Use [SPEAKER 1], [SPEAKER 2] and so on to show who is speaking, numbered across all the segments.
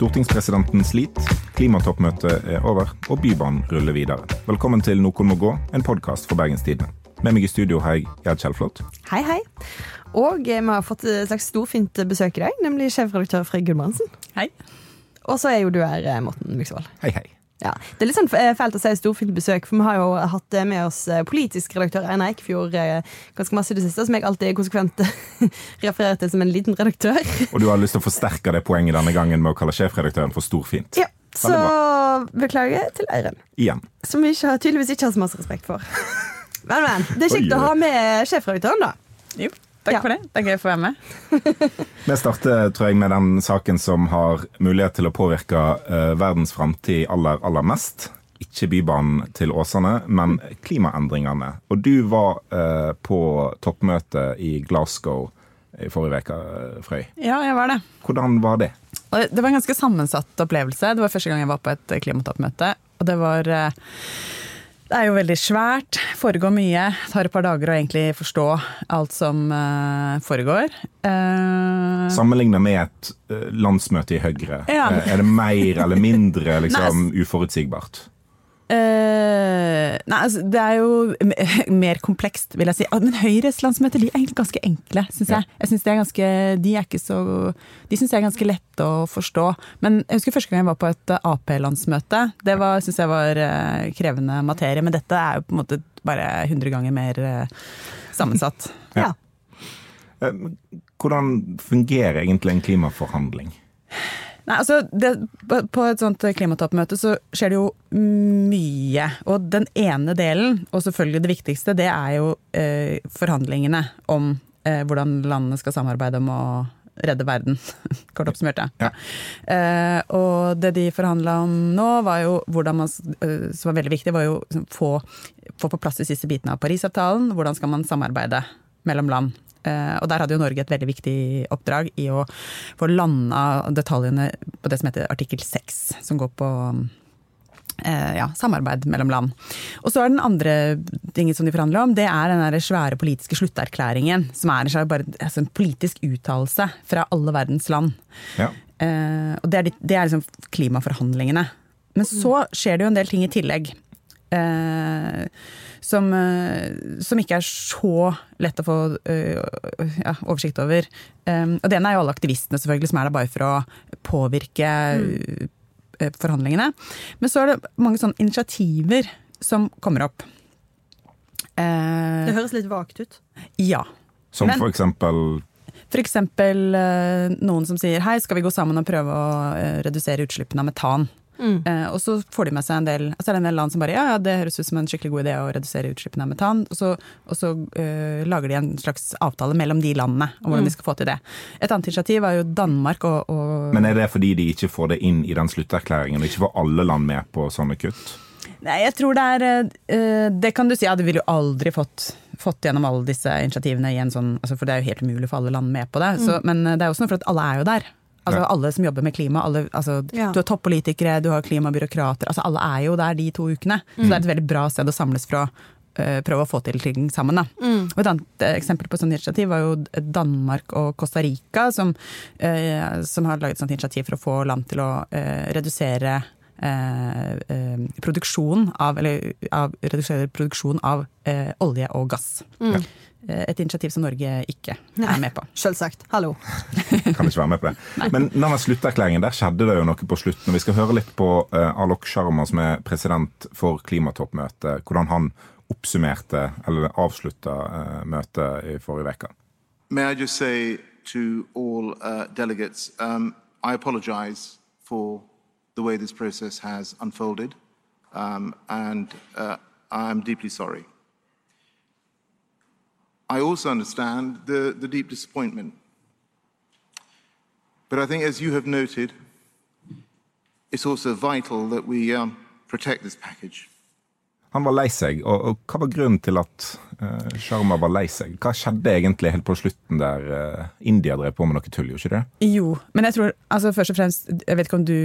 [SPEAKER 1] Stortingspresidenten sliter, klimatoppmøtet er over, og Bybanen ruller videre. Velkommen til Noen må gå, en podkast for Bergens Tidende. Med meg i studio har jeg Gerd Kjellflot.
[SPEAKER 2] Hei, hei. Og vi har fått et slags storfint besøk i dag, nemlig sjefredaktør Fred Gudbrandsen.
[SPEAKER 3] Hei.
[SPEAKER 2] Og så er jo du her, Morten Myksvold.
[SPEAKER 1] Hei, hei.
[SPEAKER 2] Ja, Det er litt sånn fælt å si storfint besøk, for vi har jo hatt med oss politisk redaktør Einar Eikfjord ganske masse i det siste, som jeg alltid konsekvent refererer til som en liten redaktør.
[SPEAKER 1] Og du har lyst til å forsterke det poenget denne gangen med å kalle sjefredaktøren for storfint.
[SPEAKER 2] Ja, så beklager til Eiren.
[SPEAKER 1] Igjen.
[SPEAKER 2] Som vi ikke, tydeligvis ikke har så masse respekt for. Men, men. Det er kjekt å ha med sjefredaktøren, da.
[SPEAKER 3] Jo. Takk ja. for det. Det er gøy å få være med.
[SPEAKER 1] Vi starter tror jeg, med den saken som har mulighet til å påvirke uh, verdens framtid aller, aller mest. Ikke Bybanen til Åsane, men klimaendringene. Og du var uh, på toppmøte i Glasgow i forrige uke, Frøy.
[SPEAKER 3] Ja, jeg var det.
[SPEAKER 1] Hvordan var det?
[SPEAKER 3] Det var en ganske sammensatt opplevelse. Det var første gang jeg var på et klimatoppmøte. Og det var uh, det er jo veldig svært, foregår mye. Tar et par dager å egentlig forstå alt som uh, foregår.
[SPEAKER 1] Uh, Sammenligna med et uh, landsmøte i Høyre, ja. er det mer eller mindre liksom, uforutsigbart?
[SPEAKER 3] Uh, nei, altså, det er jo mer komplekst, vil jeg si. Men Høyres landsmøter de er egentlig ganske enkle, syns jeg. jeg synes det ganske, de er ikke så De syns jeg er ganske lette å forstå. Men jeg husker første gang jeg var på et Ap-landsmøte. Det syns jeg var uh, krevende materie. Men dette er jo på en måte bare 100 ganger mer uh, sammensatt.
[SPEAKER 1] ja. Hvordan fungerer egentlig en klimaforhandling?
[SPEAKER 3] Nei, altså, det, På et sånt klimatoppmøte så skjer det jo mye. Og den ene delen, og selvfølgelig det viktigste, det er jo eh, forhandlingene om eh, hvordan landene skal samarbeide om å redde verden. Kort oppsummert, ja. Eh, og det de forhandla om nå, var jo hvordan man, eh, som var veldig viktig, var jo å få, få på plass de siste bitene av Parisavtalen. Hvordan skal man samarbeide mellom land Eh, og der hadde jo Norge et veldig viktig oppdrag i å få landa detaljene på det som heter artikkel 6, som går på eh, ja, samarbeid mellom land. Og så er den andre tingen som de forhandler om, det er den der svære politiske slutterklæringen. Som er en, bare, altså en politisk uttalelse fra alle verdens land. Ja. Eh, og det er, det er liksom klimaforhandlingene. Men så skjer det jo en del ting i tillegg. Eh, som, eh, som, ikke er så lett å få uh, ja, oversikt over. Um, og det ene er jo alle aktivistene selvfølgelig, som er der bare for å påvirke mm. uh, forhandlingene. Men så er det mange sånne initiativer som kommer opp.
[SPEAKER 2] Uh, det høres litt vagt ut.
[SPEAKER 3] Ja.
[SPEAKER 1] Som Men, for eksempel
[SPEAKER 3] F.eks. noen som sier hei, skal vi gå sammen og prøve å redusere utslippene av metan. Mm. Eh, og så får de med seg en del altså er det en del land som bare ja, ja, det høres ut som en skikkelig god idé å redusere utslippene av metan. Og så, og så eh, lager de en slags avtale mellom de landene om hvordan mm. de skal få til det. Et annet initiativ er jo Danmark og, og
[SPEAKER 1] Men er det fordi de ikke får det inn i den slutterklæringen, og ikke får alle land med på sånne kutt?
[SPEAKER 3] Nei, jeg tror det er uh, Det kan du si, ja, det ville jo aldri fått fått gjennom alle disse initiativene i en sånn altså For det er jo helt umulig for alle land med på det. Mm. Så, men det er også noe for at alle er jo der. Altså Alle som jobber med klima. Alle, altså, ja. Du har toppolitikere, du har klimabyråkrater. Altså Alle er jo der de to ukene. Mm. Så det er et veldig bra sted å samles fra. Uh, prøve å få til ting sammen. Da. Mm. Og Et annet uh, eksempel på sånt initiativ var jo Danmark og Costa Rica, som, uh, som har laget et sånt initiativ for å få land til å redusere produksjon av, eller, av, redusere produksjon av olje og gass. Mm. Eh, et initiativ som Norge ikke er med på.
[SPEAKER 2] Selvsagt. Hallo.
[SPEAKER 1] kan ikke være med på det. Nei. Men denne slutterklæringen, der skjedde det jo noe på slutten. og Vi skal høre litt på Alok Sharma, som er president for klimatoppmøtet. Hvordan han oppsummerte, eller avslutta møtet i forrige uke.
[SPEAKER 4] May I just say to all uh, delegates, um, I apologize for the way this process has unfolded, um, and uh, I'm deeply sorry. I also understand the, the deep disappointment. But I think, as you have noted, it's also vital that we um, protect this package.
[SPEAKER 1] Han var lei seg, og, og, hva var grunnen til at uh, Sharma var lei seg? Hva skjedde egentlig helt på slutten der uh, India drev på med noe tull, gjorde ikke det?
[SPEAKER 3] Jo, men jeg tror, altså først og fremst, jeg vet ikke om du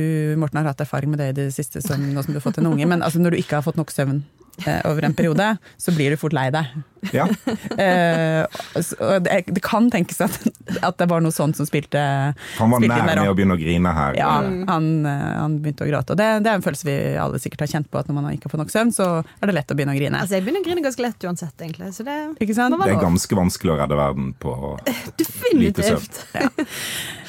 [SPEAKER 3] Morten, har hatt erfaring med det i det siste, som, nå som du har fått en unge, men altså, når du ikke har fått nok søvn eh, over en periode, så blir du fort lei deg.
[SPEAKER 1] Ja.
[SPEAKER 3] Eh, det, kan tenkes at, at det var noe sånt som spilte
[SPEAKER 1] Han var
[SPEAKER 3] spilte
[SPEAKER 1] nær med å begynne å grine her.
[SPEAKER 3] Ja, han, eh, han begynte å gråte. Og det, det er en følelse vi alle sikkert har kjent på, at når man ikke har fått nok søvn, så er det lett å begynne å grine.
[SPEAKER 2] Altså, jeg begynner å grine ganske lett uansett, egentlig. Så det
[SPEAKER 3] Ikke sant?
[SPEAKER 1] Det er ganske vanskelig å redde verden på lite søvn.
[SPEAKER 2] Definitivt.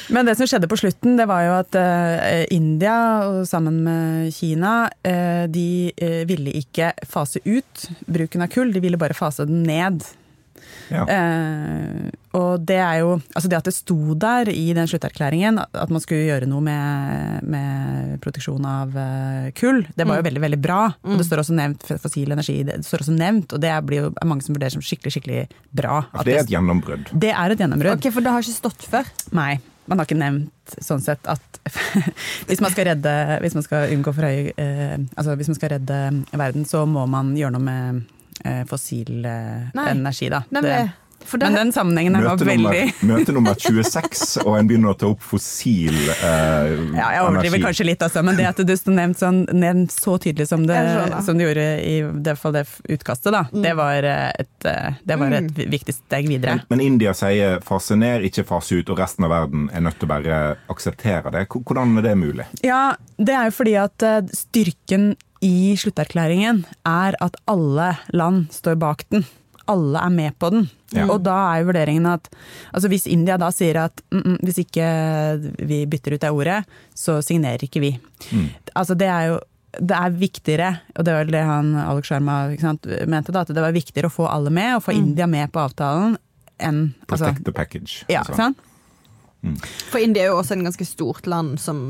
[SPEAKER 3] Men det som skjedde på slutten, det var jo at uh, India, og sammen med Kina, uh, de uh, ville ikke fase ut bruken av kull, de ville bare fase den ned.
[SPEAKER 1] Ja.
[SPEAKER 3] Eh, og det er jo Altså det at det sto der i den slutterklæringen at man skulle gjøre noe med, med produksjon av kull, det var jo veldig, veldig bra. Og det står også nevnt fossil energi, det står også nevnt, og det blir jo er mange som vurderer som skikkelig, skikkelig bra.
[SPEAKER 1] For det er et gjennombrudd.
[SPEAKER 3] det er et gjennombrudd.
[SPEAKER 2] Ok, For det har ikke stått før?
[SPEAKER 3] Nei, man har ikke nevnt sånn sett at hvis man skal redde Hvis man skal unngå for høy eh, Altså hvis man skal redde verden, så må man gjøre noe med eh, fossil eh, energi, da.
[SPEAKER 2] Nemlig.
[SPEAKER 3] Det, men den sammenhengen her var veldig
[SPEAKER 1] møte nummer 26, og en begynner å ta opp fossil eh,
[SPEAKER 3] ja, Jeg overdriver
[SPEAKER 1] energi.
[SPEAKER 3] kanskje litt, altså, men det at det sto nevnt, sånn, nevnt så tydelig som det, som det gjorde i det, fall det utkastet, da, det var eh, et, eh, det var et viktig steg videre.
[SPEAKER 1] Men India sier fase ned, ikke fase ut, og resten av verden er nødt til å bare akseptere det. Hvordan er det mulig?
[SPEAKER 3] Ja, det er jo fordi at eh, styrken i slutterklæringen er at alle land står bak den. Alle er med på den.
[SPEAKER 1] Ja.
[SPEAKER 3] Og da er jo vurderingen at altså hvis India da sier at mm, mm, hvis ikke vi bytter ut det ordet, så signerer ikke vi. Altså det er jo det er viktigere, og det var det han Alex Sharma sant, mente, da, at det var viktigere å få alle med, og få India med på avtalen, enn altså,
[SPEAKER 1] Protect the package.
[SPEAKER 3] ja,
[SPEAKER 1] altså.
[SPEAKER 3] ikke sant?
[SPEAKER 2] for India er jo også en ganske stort land som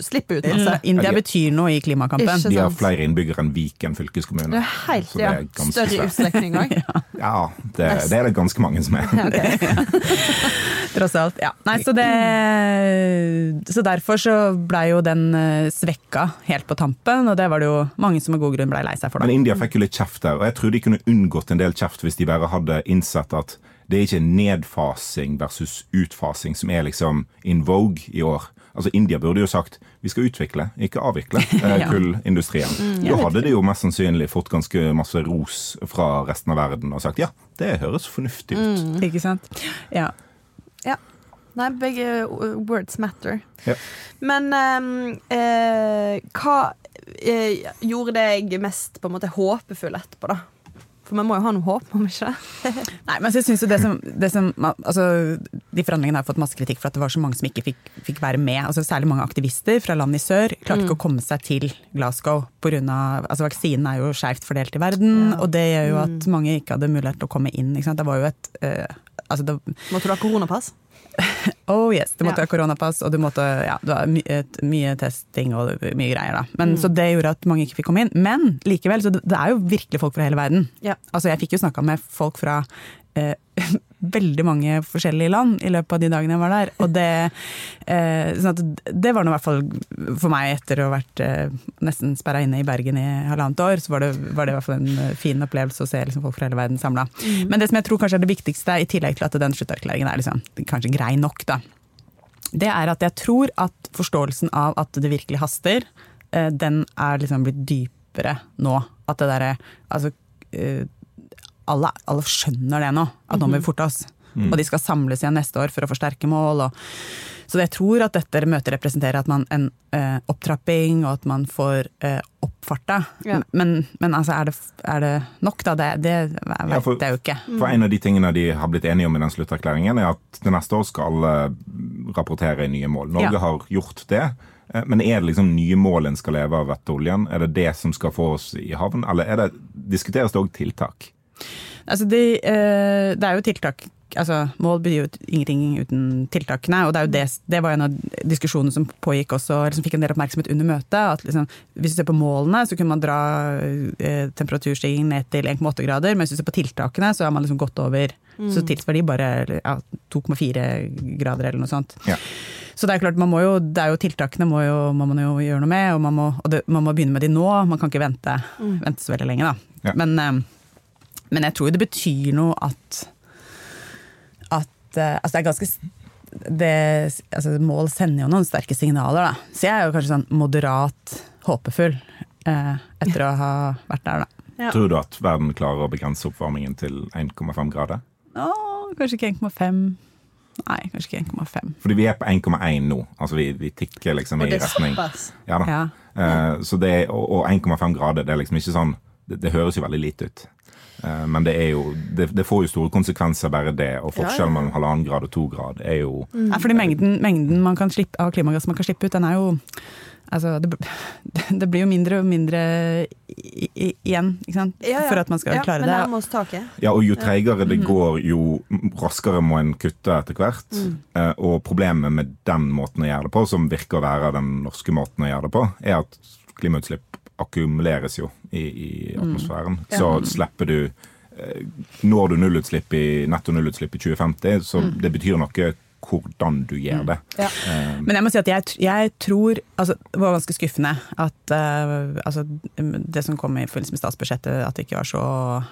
[SPEAKER 2] slipper ut masse.
[SPEAKER 3] India
[SPEAKER 1] Ja, de-
[SPEAKER 3] betyr noe i klimakampen.
[SPEAKER 1] De har flere innbyggere enn Viken fylkeskommune.
[SPEAKER 2] Det er helt,
[SPEAKER 1] Så det er
[SPEAKER 2] Større utstrekning òg.
[SPEAKER 1] Ja, det, det er det ganske mange som er.
[SPEAKER 3] Tross alt, ja. Nei, så, det, så derfor så blei jo den eh, svekka helt på tampen, og det var det jo mange som med god grunn blei lei seg for.
[SPEAKER 1] Men India fikk jo litt kjeft der, og jeg tror de kunne unngått en del kjeft hvis de bare hadde innsett at det er ikke nedfasing versus utfasing som er liksom in vogue i år. Altså India burde jo sagt vi skal utvikle, ikke avvikle eh, kullindustrien. Da hadde de jo mest sannsynlig fått ganske masse ros fra resten av verden og sagt ja, det høres fornuftig ut.
[SPEAKER 3] Ikke sant? Ja.
[SPEAKER 2] Ja. Nei, begge uh, words matter.
[SPEAKER 1] Ja.
[SPEAKER 2] Men ehm, eh, hva eh, gjorde deg mest på en måte håpefull etterpå, da? For man må jo ha noe håp, må man ikke?
[SPEAKER 3] Nei, men jeg synes jo det som, det som altså, De forhandlingene har fått masse kritikk for at det var så mange som ikke fikk, fikk være med. Altså, særlig mange aktivister fra land i sør klarte ikke å komme seg til Glasgow. På grunn av, altså, vaksinen er jo skjevt fordelt i verden, og det gjør jo at mange ikke hadde mulighet til å komme inn. Ikke sant? Det var jo et eh, altså det,
[SPEAKER 2] Måtte du ha koronapass?
[SPEAKER 3] Oh yes, du måtte
[SPEAKER 2] Ja.
[SPEAKER 3] ha koronapass, og du måtte, ja, det var my, mye testing og mye greier. da. Men, Så det gjorde at mange ikke fikk komme inn. Men likevel, så det, det er jo virkelig folk fra hele verden.
[SPEAKER 2] Ja.
[SPEAKER 3] Altså Jeg fikk jo snakka med folk fra eh, veldig mange forskjellige land i løpet av de dagene jeg var der. Og det, eh, sånn det var nå i hvert fall for meg, etter å ha vært eh, nesten sperra inne i Bergen i halvannet år, så var det, var det i hvert fall en eh, fin opplevelse å se liksom, folk fra hele verden samla. Men det som jeg tror kanskje er det viktigste, i tillegg til at den slutterklæringen er liksom, kanskje grei nok, da, det er at jeg tror at forståelsen av at det virkelig haster, eh, den er liksom blitt dypere nå. At det derre Altså eh, alle, alle skjønner det nå, at nå må vi forte oss. Og de skal samles igjen neste år for å forsterke mål. Og, så jeg tror at dette møtet representerer at man en eh, opptrapping, og at man får eh, oppfarta.
[SPEAKER 2] Ja.
[SPEAKER 3] Men, men altså, er det, er det nok, da? Det, det vet
[SPEAKER 1] Ja, for-
[SPEAKER 3] jeg jo ikke.
[SPEAKER 1] For en av de tingene de har blitt enige om i den slutterklæringen, er at til neste år skal alle rapportere nye mål. Norge
[SPEAKER 3] Ja.
[SPEAKER 1] har gjort det. eh, Men er det liksom nye mål en skal leve av etter oljen? Er det det som skal få oss i havn, eller er det, diskuteres det òg tiltak?
[SPEAKER 3] Altså de, eh, det er jo tiltak altså Mål betyr jo ingenting uten tiltakene. og Det er jo det, det var en av diskusjonene som pågikk også, eller som fikk en del oppmerksomhet under møtet. at liksom, Hvis du ser på målene, så kunne man dra eh, temperaturstigningen ned til 1,8 grader. Men hvis du ser på tiltakene, så har man liksom gått over. Så tilsvarer de bare ja, 2,4 grader eller noe sånt.
[SPEAKER 1] Ja.
[SPEAKER 3] Så det er klart, man må jo, det er jo tiltakene må, jo, må man jo gjøre noe med, og man må, og det, man må begynne med de nå. Man kan ikke vente, vente så veldig lenge, da.
[SPEAKER 1] Ja.
[SPEAKER 3] Men, eh, men jeg tror jo det betyr noe at at eh, altså det er ganske det, altså Mål sender jo noen sterke signaler, da. Så jeg er jo kanskje sånn moderat håpefull eh, etter å ha vært der, da. Ja.
[SPEAKER 1] Tror du at verden klarer å begrense oppvarmingen til 1,5 grader?
[SPEAKER 3] Å, kanskje ikke 1,5. Nei, kanskje ikke 1,5.
[SPEAKER 1] Fordi vi er på 1,1 nå. Altså vi, vi tikker liksom i
[SPEAKER 2] det
[SPEAKER 1] retning. Ja da.
[SPEAKER 3] Ja.
[SPEAKER 1] Eh, så det, og og 1,5 grader, det er liksom ikke sånn Det, det høres jo veldig lite ut. Eh, men det er jo det, det får jo store konsekvenser, bare det. Og forskjellen mellom halvannen grad og to grad er jo
[SPEAKER 3] Nei, fordi mengden, mengden man kan slippe, av klimagass man kan slippe ut, den er jo Altså, det, det blir jo mindre og mindre i, i, igjen, ikke sant?
[SPEAKER 2] Ja, ja.
[SPEAKER 3] For at man skal
[SPEAKER 2] ja,
[SPEAKER 3] klare
[SPEAKER 2] men
[SPEAKER 3] det.
[SPEAKER 2] taket.
[SPEAKER 1] Ja, og jo treigere det går, jo raskere må en kutte etter hvert. Eh, og problemet med den måten å gjøre det på, som virker å være den norske måten å gjøre det på, er at klimautslipp akkumuleres jo i, i atmosfæren. Så slipper du eh, Når du nullutslipp i, netto nullutslipp i 2050, så det betyr noe hvordan du gjør det.
[SPEAKER 2] Ja.
[SPEAKER 3] Men jeg må si at jeg, jeg tror altså, Det var ganske skuffende at uh, altså, det som kom i forbindelse med statsbudsjettet, at, så,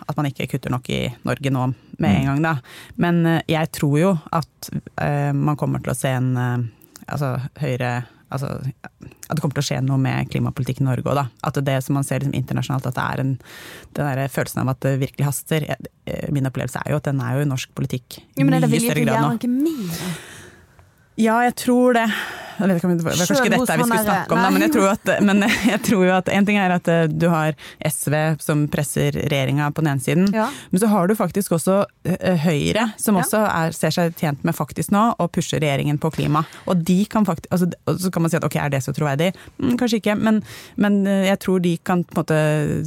[SPEAKER 3] at man ikke kutter nok i Norge nå med en gang. da. Men uh, jeg tror jo at uh, man kommer til å se en eh, altså, høyere Altså, at det kommer til å skje noe med klimapolitikken i Norge òg, da. At det som man ser liksom, internasjonalt, at det er en den der følelsen av at det virkelig haster. Eh, Min opplevelse er jo at den er jo i norsk politikk i
[SPEAKER 2] Ja, men er det
[SPEAKER 3] mye
[SPEAKER 2] vilje
[SPEAKER 3] større
[SPEAKER 2] til å
[SPEAKER 3] grad
[SPEAKER 2] gjøre
[SPEAKER 3] nå. Ja, jeg tror det. Jeg vet ikke om det var kanskje dette vi skulle snakke om, da, men jeg tror, at, men jeg tror jo at en ting er at eh, du har SV som presser regjeringa på den ene siden,
[SPEAKER 2] Ja.
[SPEAKER 3] men så har du faktisk også eh, Høyre, som også er, ser seg tjent med faktisk nå å pushe regjeringen på klima. Og de kan faktisk, altså, så kan man si at ok, er det så troverdig? Mm, kanskje ikke, men, men eh, jeg tror de kan på en måte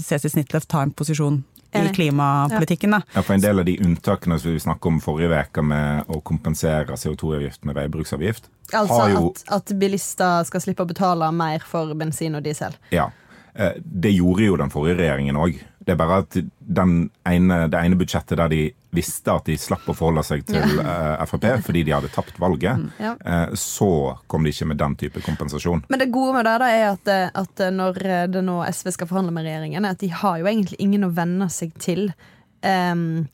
[SPEAKER 3] ses i snittløft, ta en posisjon i klimapolitikken. da.
[SPEAKER 1] Ja, for En del av de unntakene som vi snakket om forrige uke med å kompensere CO2-avgift med veibruksavgift,
[SPEAKER 2] Altså
[SPEAKER 1] har jo
[SPEAKER 2] at, at bilister skal slippe å betale mer for bensin og diesel.
[SPEAKER 1] Ja. Eh, Det gjorde jo den forrige regjeringen òg. Det er bare at den ene, det ene budsjettet der de visste at de slapp å forholde seg til eh, Frp fordi de hadde tapt valget,
[SPEAKER 2] Ja.
[SPEAKER 1] eh, så kom de ikke med den type kompensasjon.
[SPEAKER 2] Men det gode med det da er at, eh, at når det nå SV skal forhandle med regjeringen, er at de har jo egentlig ingen å venne seg til. Ehm,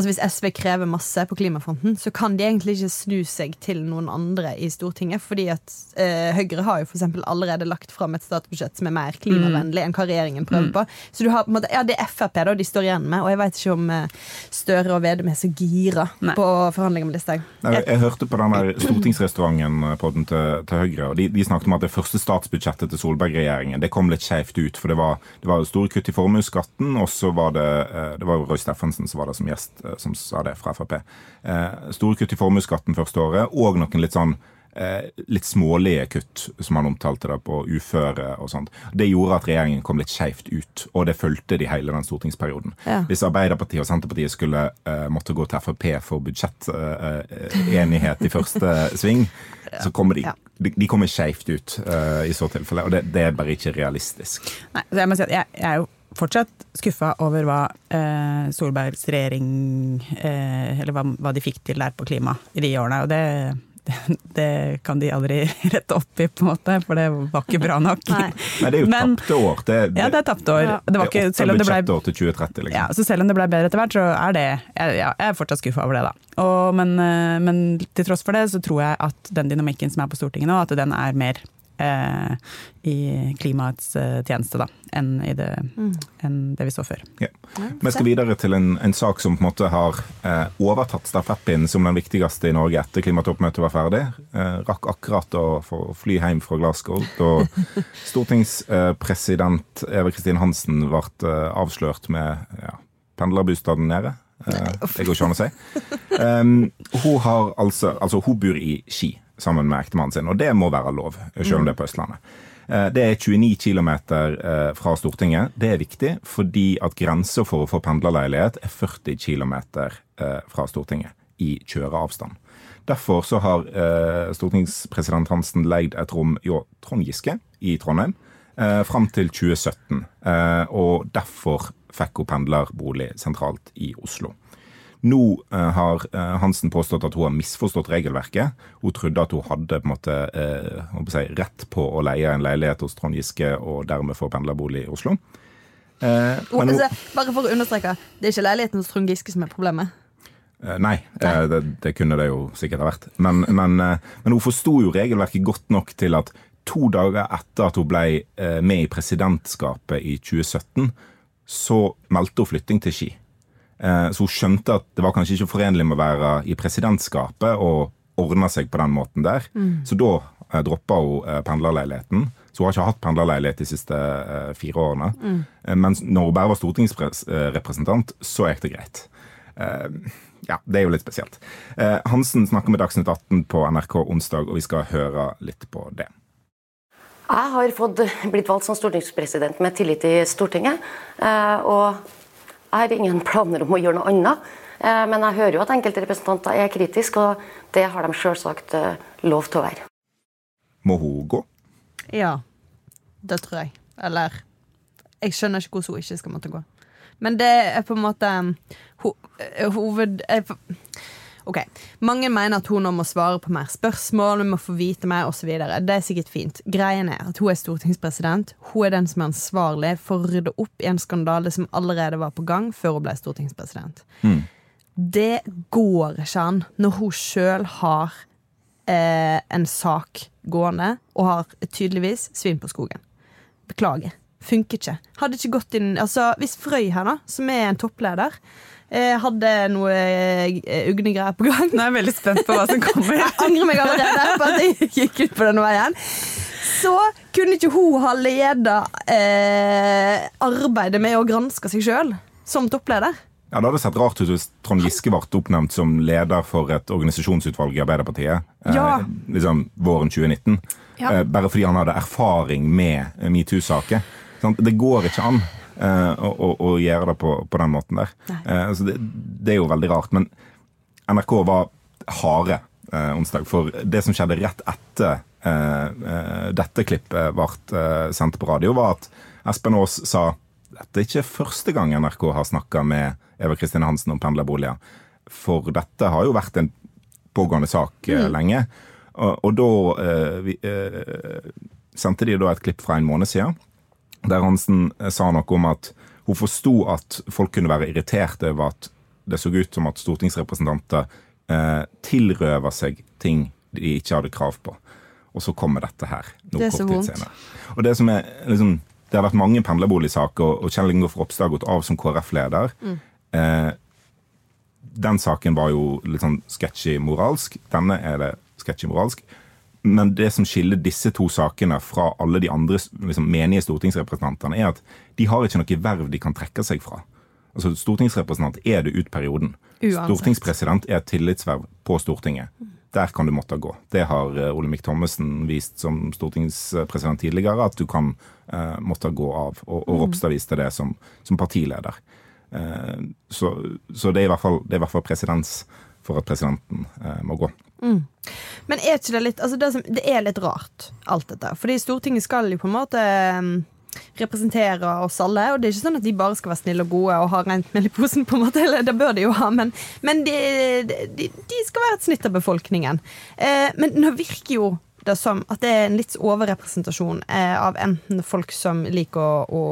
[SPEAKER 2] altså Hvis SV krever masse på klimafronten, så kan de egentlig ikke snu seg til noen andre i Stortinget. Fordi at eh, Høyre har jo for eksempel allerede lagt fram et statsbudsjett som er mer klimavennlig enn hva regjeringen prøver på. Så du har på en måte, ja, det er Frp da de står igjen med, og jeg vet ikke om eh, Støre og Vedum er så gira
[SPEAKER 3] Nei.
[SPEAKER 2] på forhandlinger med Listhaug.
[SPEAKER 1] Jeg, Jeg hørte på den der stortingsrestauranten-podden til, til Høyre, og de, de snakket om at det første statsbudsjettet til Solberg-regjeringen det kom litt skjevt ut. For det var, det var store kutt i formuesskatten, og så var det eh, det var Roy Steffensen som var der som gjest, som sa det fra Frp. Eh, Store kutt i formuesskatten første året, og noen litt sånn eh, litt smålige kutt, som han omtalte det, på uføre og sånt. Det gjorde at regjeringen kom litt skjevt ut, og det fulgte de hele den stortingsperioden.
[SPEAKER 2] Ja.
[SPEAKER 1] Hvis Arbeiderpartiet og Senterpartiet skulle eh, måtte gå til Frp for budsjettenighet i første sving, så kommer de,
[SPEAKER 2] Ja.
[SPEAKER 1] de, kommer skjevt ut uh, i så tilfelle. Og det, det er bare ikke realistisk.
[SPEAKER 3] Nei, så jeg må si at jeg, jeg er jo fortsatt skuffa over hva eh, Solbergs regjering eh, Eller hva, hva de fikk til der på klima i de årene. Og det, det, det kan de aldri rette opp i, på en måte, for det var ikke bra nok.
[SPEAKER 2] Nei.
[SPEAKER 1] Nei, det er jo
[SPEAKER 3] Men-
[SPEAKER 1] tapte år. Det,
[SPEAKER 3] Ja, det er tapte år.
[SPEAKER 2] Ja.
[SPEAKER 3] Det var ikke, selv om det ble
[SPEAKER 1] til 2030, liksom.
[SPEAKER 3] ja, så selv om det ble bedre etter hvert, så er det Jeg, ja, jeg er fortsatt skuffa over det, da. Og, men, eh, men til tross for det, så tror jeg at den dynamikken som er på Stortinget nå, at den er mer eh, i klimaets eh, tjeneste, da, enn, i det, enn det vi så før.
[SPEAKER 1] Ja. Vi skal videre til en, en sak som på en måte har eh, overtatt stafettpinnen som den viktigste i Norge etter klimatoppmøtet var ferdig. Eh, rakk akkurat å få fly hjem fra Glasgow da stortingspresident Eva Kristin Hansen ble eh, avslørt med ja, pendlerbostaden nede. Eh, det går ikke an å si. Um, hun, har altså, altså, hun bor i Ski sammen med ektemannen sin, og det må være lov, selv om det er på Østlandet. Eh, Det er 29 km fra Stortinget. Det er viktig fordi at grensa for å få pendlerleilighet er 40 km fra Stortinget i kjøreavstand. Derfor så har eh, stortingspresident Hansen leid et rom hjå Trond Giske i Trondheim eh, fram til 2017. Eh, og derfor fikk hun pendlerbolig sentralt i Oslo. Nå eh, har eh, Hansen påstått at hun har misforstått regelverket. Hun trodde at hun hadde på måte eh, si, rett på å leie en leilighet hos Trond Giske og dermed få pendlerbolig i Oslo. Eh, hun,
[SPEAKER 2] altså, bare for å understreke, det er ikke leiligheten hos Trond Giske som er problemet.
[SPEAKER 1] Eh, Nei, eh, det, det kunne det jo sikkert ha vært. Men, men, men hun forsto jo regelverket godt nok til at to dager etter at hun ble med i presidentskapet i 2017, så meldte hun flytting til Ski. Eh, så hun skjønte at det var kanskje ikke forenlig med å være i presidentskapet og ordne seg på den måten der. Så da eh, droppa hun eh, pendlerleiligheten. Så hun har ikke hatt pendlerleilighet de siste fire årene. Mm. mens når hun bare var stortingsrepresentant, så gikk det greit. Ja, det er jo litt spesielt. Eh, Hansen snakker med Dagsnytt 18 på NRK onsdag, og vi skal høre litt på det.
[SPEAKER 5] Jeg har fått, blitt valgt som stortingspresident med tillit i Stortinget. eh, Og jeg har ingen planer om å gjøre noe annet. Eh, Men jeg hører jo at enkelte representanter er kritiske, og det har de selvsagt eh, lov til å være.
[SPEAKER 1] Må hun gå?
[SPEAKER 2] Ja, det tror jeg. Eller Jeg skjønner ikke hvordan hun ikke skal måtte gå. Men det er på en måte ho, eh, hoved... for- Ok, Mange mener at hun nå må svare på mer spørsmål, hun må få vite mer osv. Det er sikkert fint. Greien er at hun er stortingspresident. Hun er den som er ansvarlig for å rydde opp i en skandale som allerede var på gang før hun ble stortingspresident. Det går ikke an når hun sjøl har eh, en sak gående og har tydeligvis svin på skogen. Beklager. Funker ikke. Hadde ikke gått inn Altså, hvis Frøy her, da, som er en toppleder, hadde noe ugne ugnegreier på gang
[SPEAKER 3] Nå er jeg veldig spent på hva som kommer.
[SPEAKER 2] Jeg angrer meg allerede på at jeg gikk ut på den veien. Så kunne ikke hun ha leda eh, arbeidet med å granske seg sjøl som toppleder.
[SPEAKER 1] Ja, Det hadde sett rart ut hvis Trond Giske ble oppnevnt som leder for et organisasjonsutvalg i Arbeiderpartiet eh,
[SPEAKER 2] Ja.
[SPEAKER 1] liksom våren 2019.
[SPEAKER 2] Ja.
[SPEAKER 1] Eh, bare fordi han hadde erfaring med eh, metoo-saker. Det går ikke an eh, å, å, å gjøre det på, på den måten der. Eh, så det, det er jo veldig rart. Men NRK var harde eh, onsdag, for det som skjedde rett etter eh, eh, dette klippet ble eh, sendt på radio, var at Espen Aas sa dette er ikke første gang NRK har snakka med Eva Kristine Hansen om pendlerboliger. For dette har jo vært en pågående sak mm. lenge. Og, og da eh, vi, eh, sendte de da et klipp fra en måned siden, der Hansen eh, sa noe om at hun forsto at folk kunne være irriterte over at det så ut som at stortingsrepresentanter eh, tilrøver seg ting de ikke hadde krav på. Og så kommer dette her. noe
[SPEAKER 2] Det er så vondt.
[SPEAKER 1] Og det som er liksom det har vært mange pendlerboligsaker, og Kjell Ingolf Ropstad har gått av som KrF-leder. Eh, den saken var jo litt sånn sketchy moralsk. Denne er det sketchy moralsk. Men det som skiller disse to sakene fra alle de andre liksom, menige stortingsrepresentantene, er at de har ikke noe verv de kan trekke seg fra. Altså, Stortingsrepresentant er du ut perioden.
[SPEAKER 2] Uansett.
[SPEAKER 1] Stortingspresident er et tillitsverv på Stortinget. Der kan du måtte gå. Det har eh, Olemic Thommessen vist som stortingspresident tidligere, at du kan uh, måtte gå av. Og, og Ropstad viste det som, som partileder. Uh, så så det, er i hvert fall, det er i hvert fall presedens for at presidenten uh, må gå.
[SPEAKER 2] Men er ikke det litt altså det, som, det er litt rart, alt dette. Fordi Stortinget skal jo på en måte um, representere oss alle. Og det er ikke sånn at de bare skal være snille og gode og ha rent mel i posen, på en måte. Eller det bør de jo ha, men, men de, de, de skal være et snitt av befolkningen. Eh, men nå virker jo det som at det er en litt overrepresentasjon eh, av enten folk som liker å, å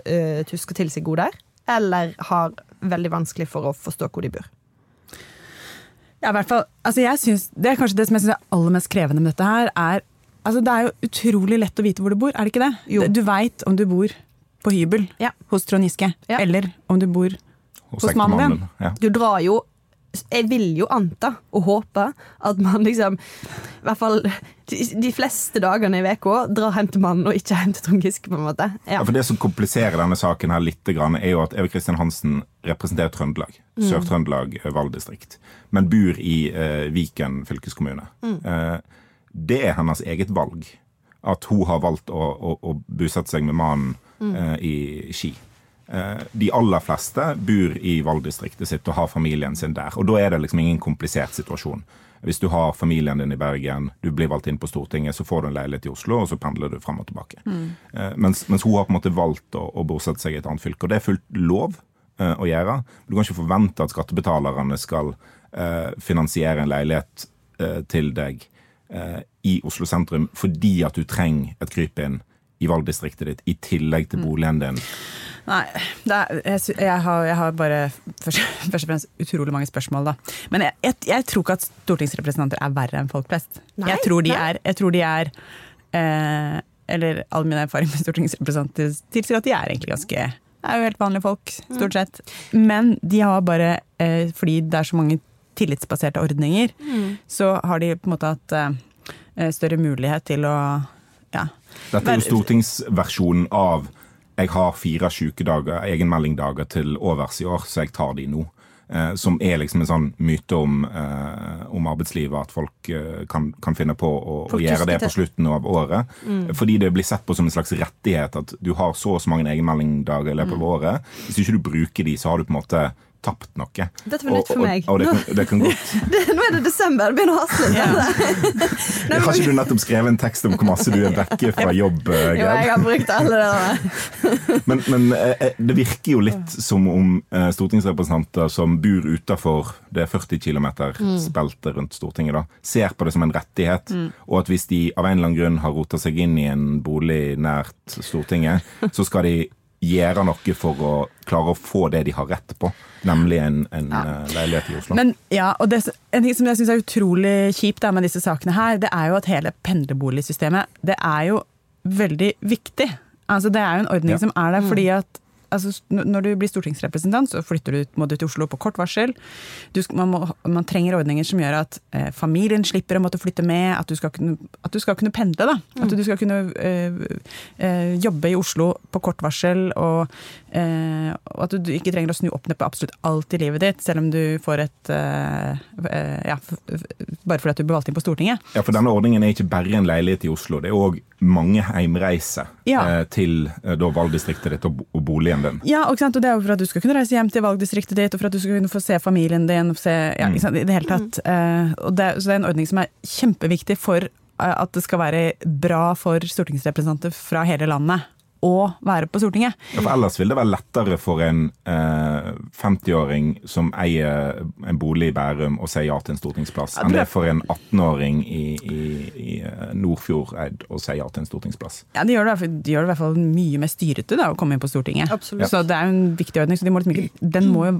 [SPEAKER 2] uh, tuske til seg goder, eller har veldig vanskelig for å forstå hvor de bor.
[SPEAKER 3] Ja, hvert fall, altså jeg synes, det er kanskje det som jeg syns er aller mest krevende med dette her, er altså Det er jo utrolig lett å vite hvor du bor, er det ikke det?
[SPEAKER 2] Jo.
[SPEAKER 3] Du veit om du bor på hybel
[SPEAKER 2] Ja.
[SPEAKER 3] hos Trond Giske,
[SPEAKER 2] Ja.
[SPEAKER 3] eller om du bor
[SPEAKER 1] Hos
[SPEAKER 3] Hos mannen din.
[SPEAKER 1] Ja.
[SPEAKER 2] Du drar jo Jeg vil jo anta og håpe at man liksom I hvert fall de, de fleste dagene i uka drar hen til mannen og ikke hen til Trond Giske, på en måte. Ja.
[SPEAKER 1] Ja, for Det som kompliserer denne saken, her litt, er jo at Eva Kristin Hansen representerer Trøndelag. Sør-Trøndelag eh, valgdistrikt. Men bor i eh, Viken fylkeskommune. Eh, det er hennes eget valg. At hun har valgt å, å, å bosette seg med mannen eh, i Ski. Eh, de aller fleste bor i valgdistriktet sitt og har familien sin der. Og da er det liksom ingen komplisert situasjon. Hvis du har familien din i Bergen, du blir valgt inn på Stortinget, så får du en leilighet i Oslo, og så pendler du frem og tilbake. Mm. mens, mens hun har på en måte valgt å, å bosette seg i et annet fylke. Og det er fullt lov uh, å gjøre. Du kan ikke forvente at skattebetalerne skal uh, finansiere en leilighet uh, til deg eh, i Oslo sentrum fordi at du trenger et krypinn i valgdistriktet ditt, i tillegg til boligen din.
[SPEAKER 3] Nei, det er, jeg, jeg, har, jeg har bare først, først og fremst utrolig mange spørsmål, da. Men jeg, jeg, jeg tror ikke at stortingsrepresentanter er verre enn folk flest.
[SPEAKER 2] Nei,
[SPEAKER 3] jeg tror de
[SPEAKER 2] nei.
[SPEAKER 3] er, jeg tror de er eh, Eller all min erfaring med stortingsrepresentanter tilsier at de er egentlig ganske er jo helt vanlige folk, stort sett. Men de har bare, eh, fordi det er så mange tillitsbaserte ordninger, så har de på en måte hatt eh, større mulighet til å ja.
[SPEAKER 1] Dette er jo stortingsversjonen av jeg har fire sykedager, egenmeldingdager til overs i år, så jeg tar de nå. Eh, som er liksom en sånn myte om, eh, om arbeidslivet, at folk eh, kan, kan, finne på å, å gjøre det på slutten av året. Mm. Fordi det blir sett på som en slags rettighet at du har så og så mange egenmeldingdager i løpet av mm. året. Hvis ikke du bruker de, så har du på en måte tapt noe.
[SPEAKER 2] Dette var nytt for meg.
[SPEAKER 1] Og, og, og det, det kan godt.
[SPEAKER 2] det, nå er det desember, det begynner å hasle litt.
[SPEAKER 1] Ja. har ikke du nettopp skrevet en tekst om hvor masse du er vekke fra jobb,
[SPEAKER 2] Gerd? Jo, jeg har brukt alle det.
[SPEAKER 1] men, men eh, eh, det virker jo litt som om eh, stortingsrepresentanter som bor utafor det 40 km-speltet rundt Stortinget, da, ser på det som en rettighet, mm. og at hvis de av en eller annen grunn har rota seg inn i en bolig nært Stortinget, så skal de gjøre noe for å klare å få det de har rett på, nemlig en, en ja. Eh, leilighet i Oslo.
[SPEAKER 3] Men ja, og det, En ting som jeg syns er utrolig kjipt med disse sakene her, det er jo at hele pendlerboligsystemet det er jo veldig viktig. Altså Det er jo en ordning ja. som er der fordi at altså, når du blir stortingsrepresentant, så flytter du, må du til Oslo på kort varsel. Du, man, må, man, trenger ordninger som gjør at eh, familien slipper å måtte flytte med, at du skal kunne, du skal kunne pendle. da. Mm. At du skal kunne eh, eh, jobbe i Oslo på kort varsel, og, eh, og, at du ikke trenger å snu opp ned på absolutt alt i livet ditt, selv om du får et eh, eh, ja, Bare fordi at du ble valgt inn på Stortinget.
[SPEAKER 1] Ja, for denne ordningen er ikke bare en leilighet i Oslo. Det er òg mange heimreiser ja. til da, valgdistriktet ditt og, og boligen
[SPEAKER 3] din. Ja, og, og det er jo for at du skal kunne reise hjem til valgdistriktet ditt, og for at du skal kunne få se familien din. Se, ja, mm. i det hele tatt. Mm. Det, så det er en ordning som er kjempeviktig for at det skal være bra for stortingsrepresentanter fra hele landet å være på Stortinget.
[SPEAKER 1] Ja, for Ellers vil det være lettere for en eh, 50-åring som eier en bolig i Bærum, å si ja til en stortingsplass, enn det er for en 18-åring i, i, i eh, Nordfjordeid å si ja til en stortingsplass.
[SPEAKER 3] Ja, Det gjør det, det gjør det i hvert fall mye mer styrete da, å komme inn på Stortinget.
[SPEAKER 2] Absolutt.
[SPEAKER 3] Så det er jo en viktig ordning. så de må liksom ikke, den må jo,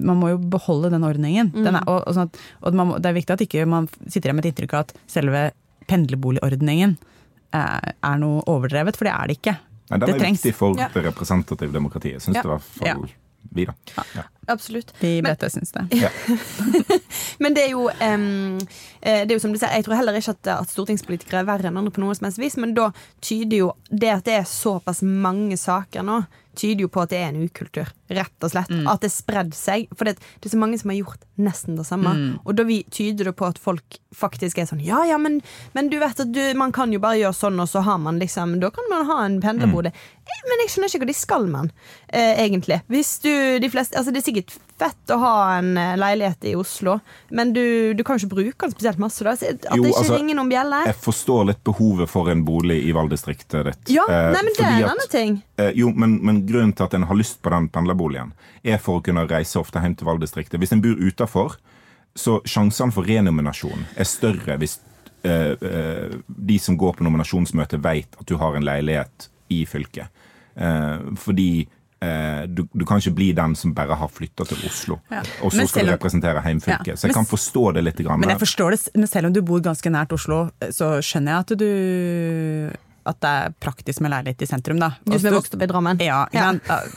[SPEAKER 3] Man må jo beholde den ordningen. Mm. Den er, og, og, sånn at, og må, Det er viktig at ikke man sitter igjen med et inntrykk av at selve pendlerboligordningen eh, er noe overdrevet, for det er det ikke.
[SPEAKER 1] Nei, den er viktig for ja. det representative demokratiet, syns ja. det i hvert fall vi, da.
[SPEAKER 2] Ja. Absolutt.
[SPEAKER 3] Vi vet det, syns det.
[SPEAKER 2] Ja. Men det er jo um, det er jo som du sier, Jeg tror heller ikke at, at, stortingspolitikere er verre enn andre på noe som helst vis, men da tyder jo det at det er såpass mange saker nå, tyder jo på at det er en ukultur. Rett og slett. Mm. At det spredde seg. For det, det, er så mange som har gjort nesten det samme. Mm. Og da vi, tyder det på at folk faktisk er sånn Ja, ja, men, men du vet at du, man kan jo bare gjøre sånn, og så har man liksom Da kan man ha en pendlerbode. Mm. Eh, men jeg skjønner ikke hva de skal med eh, egentlig. Hvis du, de fleste, altså Det er sikkert fett å ha en eh, leilighet i Oslo, men du, du kan jo ikke bruke den spesielt masse. da At jo, det ikke altså, ringer noen bjeller.
[SPEAKER 1] Jeg forstår litt behovet for en bolig i valgdistriktet ditt.
[SPEAKER 2] Ja, eh, nei, men det er en annen ting.
[SPEAKER 1] Eh, jo, men, men, grunnen til at en har lyst på den pendlerboligen, er for å kunne reise ofte hjem til valgdistriktet. Hvis en bor utafor, så sjansene for renominasjon er større hvis eh, eh, de som går på nominasjonsmøte, vet at du har en leilighet i fylket. Eh, fordi Eh, du, du, kan ikke bli den som bare har flytta til Oslo, ja. og så skal du representere heimfylket. Ja. Så jeg kan forstå det litt. Grann,
[SPEAKER 3] men jeg forstår det, men selv om du bor ganske nært Oslo, så skjønner jeg at du at det er praktisk med leilighet i sentrum, da.
[SPEAKER 2] Du som er vokst opp i Drammen?
[SPEAKER 3] Ja. ja.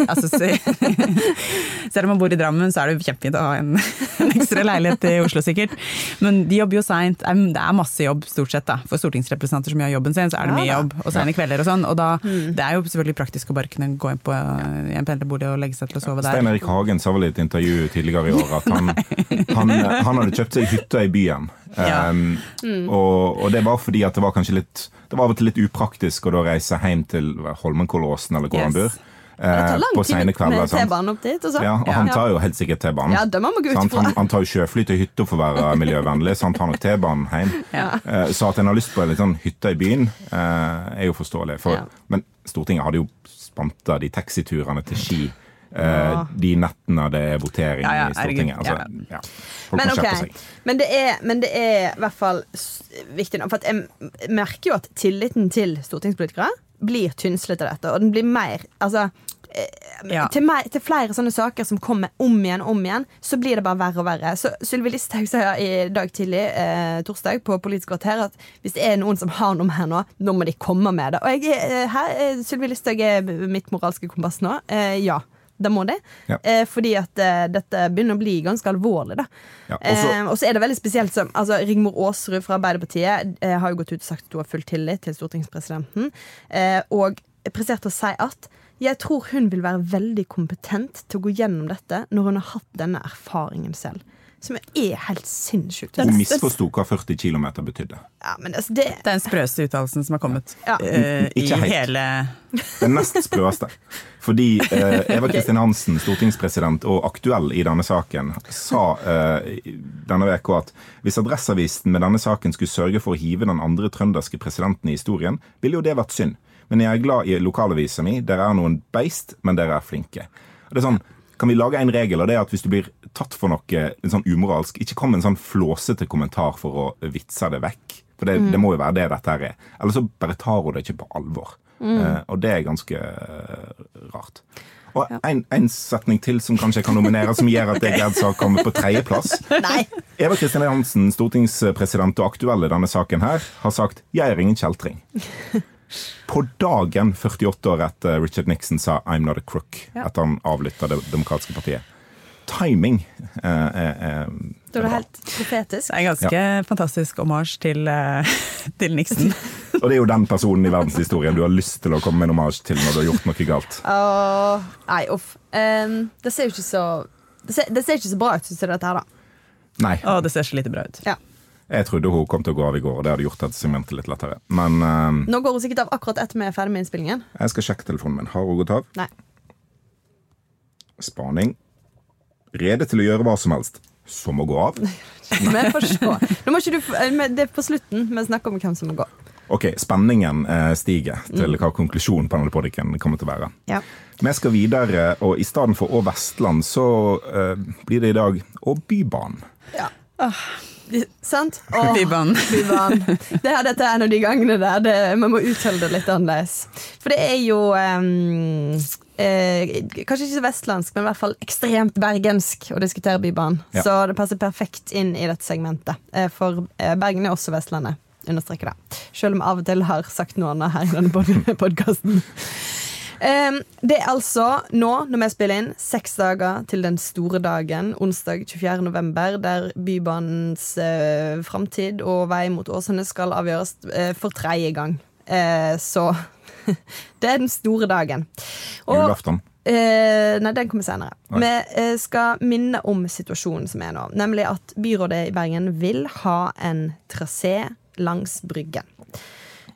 [SPEAKER 3] Altså, selv om man bor i Drammen, så er det kjempefint å ha en, en, ekstra leilighet i Oslo, sikkert. Men de jobber jo seint. Det er masse jobb, stort sett, da. For stortingsrepresentanter som gjør jobben sin, så er det mye jobb. Og sene kvelder og sånn. Og da, mm. det er jo selvfølgelig praktisk å bare kunne gå inn på en pendlerbolig og legge seg til å sove der.
[SPEAKER 1] Stein Erik Hagen sa vel i et intervju tidligere i år at han, han, han hadde kjøpt seg hytte i byen. Ja. Um, mm. og, og, det var fordi at det var kanskje litt Det var av og til litt upraktisk å da reise hjem til Holmenkollåsen eller hvor han bor.
[SPEAKER 2] Eh, på sene kvelder. Og.
[SPEAKER 1] Ja, og han tar jo helt sikkert T-banen.
[SPEAKER 2] Ja,
[SPEAKER 1] han, han, tar jo sjøfly til hytta for å være miljøvennlig, så han tar nok T-banen hjem. Ja. Eh, så at en har lyst på en sånn hytte i byen, eh, er jo forståelig. For. Men Stortinget hadde jo spanta de taxiturene til Ski Uh, de nettene det er votering ja, ja, i Stortinget. Altså, ja.
[SPEAKER 2] Men, okay. men, det er, men det er i hvert fall viktig nå. For jeg merker jo at tilliten til stortingspolitikere blir tynnslet av dette. Og den blir mer altså, ja. til, meg, til, flere sånne saker som kommer om igjen og om igjen, så blir det bare verre og verre. Så Sylvi Listhaug sa i dag tidlig, eh, torsdag, på Politisk kvarter at hvis det er noen som har noe her nå, nå må de komme med det. Og jeg, her, Sylvi Listhaug er mitt moralske kompass nå. Eh, ja. Det må de.
[SPEAKER 1] Ja.
[SPEAKER 2] Eh, fordi at eh, dette begynner å bli ganske alvorlig. da.
[SPEAKER 1] Ja, og så-
[SPEAKER 2] eh, er det veldig spesielt som altså, Rigmor Aasrud fra Arbeiderpartiet eh, har jo gått ut og sagt at hun har full tillit til stortingspresidenten. Eh, og presterte å si at jeg tror hun vil være veldig kompetent til å gå gjennom dette når hun har hatt denne erfaringen selv. Som er helt sinnssykt.
[SPEAKER 1] Hun misforsto hva 40 km betydde.
[SPEAKER 2] Ja, men altså, det,
[SPEAKER 3] Det er den sprøeste uttalelsen som har kommet
[SPEAKER 2] Ja.
[SPEAKER 3] eh, i
[SPEAKER 1] helt.
[SPEAKER 3] hele
[SPEAKER 1] Det nest sprøeste. Fordi uh, Eva Kristin Hansen, stortingspresident og aktuell i denne saken, sa uh, denne uka at hvis Adresseavisen med denne saken skulle sørge for å hive den andre trønderske presidenten i historien, ville jo det vært synd. Men jeg er glad i lokalavisa mi. Dere er noen beist, men dere er flinke. Det er sånn, kan vi lage en regel, og det er at hvis du blir tatt for noe sånn umoralsk, ikke kom med en sånn flåsete kommentar for å vitse det vekk. For det, det må jo være det dette her er. Eller så bare tar hun det ikke på alvor. Eh, og det er ganske uh, rart. Og en, en setning til som kanskje jeg kan nominere, som gjør at jeg Gerd å kommer på tredjeplass. Eva Kristin Hansen, stortingspresident og aktuell i denne saken her, har sagt 'jeg er ingen kjeltring'. På dagen 48 år etter Richard Nixon sa 'I'm not a crook', etter han avlytta Det demokratiske partiet. Timing eh, eh,
[SPEAKER 2] Da er det helt profetisk.
[SPEAKER 3] Det er en ganske fantastisk omasj til, eh, til Nixon.
[SPEAKER 1] Og det er jo den personen i verdenshistorien du har lyst til å komme med en omasj til når du har gjort noe galt.
[SPEAKER 2] Uh, nei, uff. Um, det ser jo ikke så det ser, det ser ikke så bra ut, syns jeg, dette her, da.
[SPEAKER 1] Nei,
[SPEAKER 3] Å, det ser så lite bra ut.
[SPEAKER 2] Ja.
[SPEAKER 1] Jeg trodde hun kom til å gå av i går, og det hadde gjort dette segmentet litt lettere. Men uh,
[SPEAKER 2] Nå går hun sikkert av akkurat etter vi er ferdig med innspillingen.
[SPEAKER 1] jeg skal sjekke telefonen min. Har hun gått av?
[SPEAKER 2] Nei.
[SPEAKER 1] Spaning. Rede til å gjøre hva som helst. Som å gå av.
[SPEAKER 2] Vi får se. Nå må ikke du, eh, det er på slutten vi snakker om hvem som må gå.
[SPEAKER 1] Ok, Spenningen eh, stiger til hva konklusjonen på denne podikken kommer til å være.
[SPEAKER 2] Ja.
[SPEAKER 1] Vi skal videre, og i stedet for Å Vestland, så uh, blir det i dag Å Bybanen.
[SPEAKER 2] ja. De- Sant?
[SPEAKER 3] Bybanen.
[SPEAKER 2] Det her, dette er en av de gangene der det, man må uttale det litt annerledes. For det er jo um, eh, Kanskje ikke så vestlandsk, men i hvert fall ekstremt bergensk å diskutere Bybanen.
[SPEAKER 1] Ja.
[SPEAKER 2] Så det passer perfekt inn i dette segmentet. Eh, for eh, Bergen er også Vestlandet. Understreker det. Selv om jeg av og til har sagt noe annet her i denne podkasten. Um, det er altså nå, når vi spiller inn, seks dager til den store dagen, onsdag 24. november, der Bybanens uh, framtid og vei mot Åsane skal avgjøres uh, for tredje gang. Uh, så det er den store dagen.
[SPEAKER 1] Julaften.
[SPEAKER 2] Eh, nei, den kommer senere.
[SPEAKER 1] Nei.
[SPEAKER 2] Vi eh, skal minne om situasjonen som er nå. Nemlig at byrådet i Bergen vil ha en trasé langs Bryggen.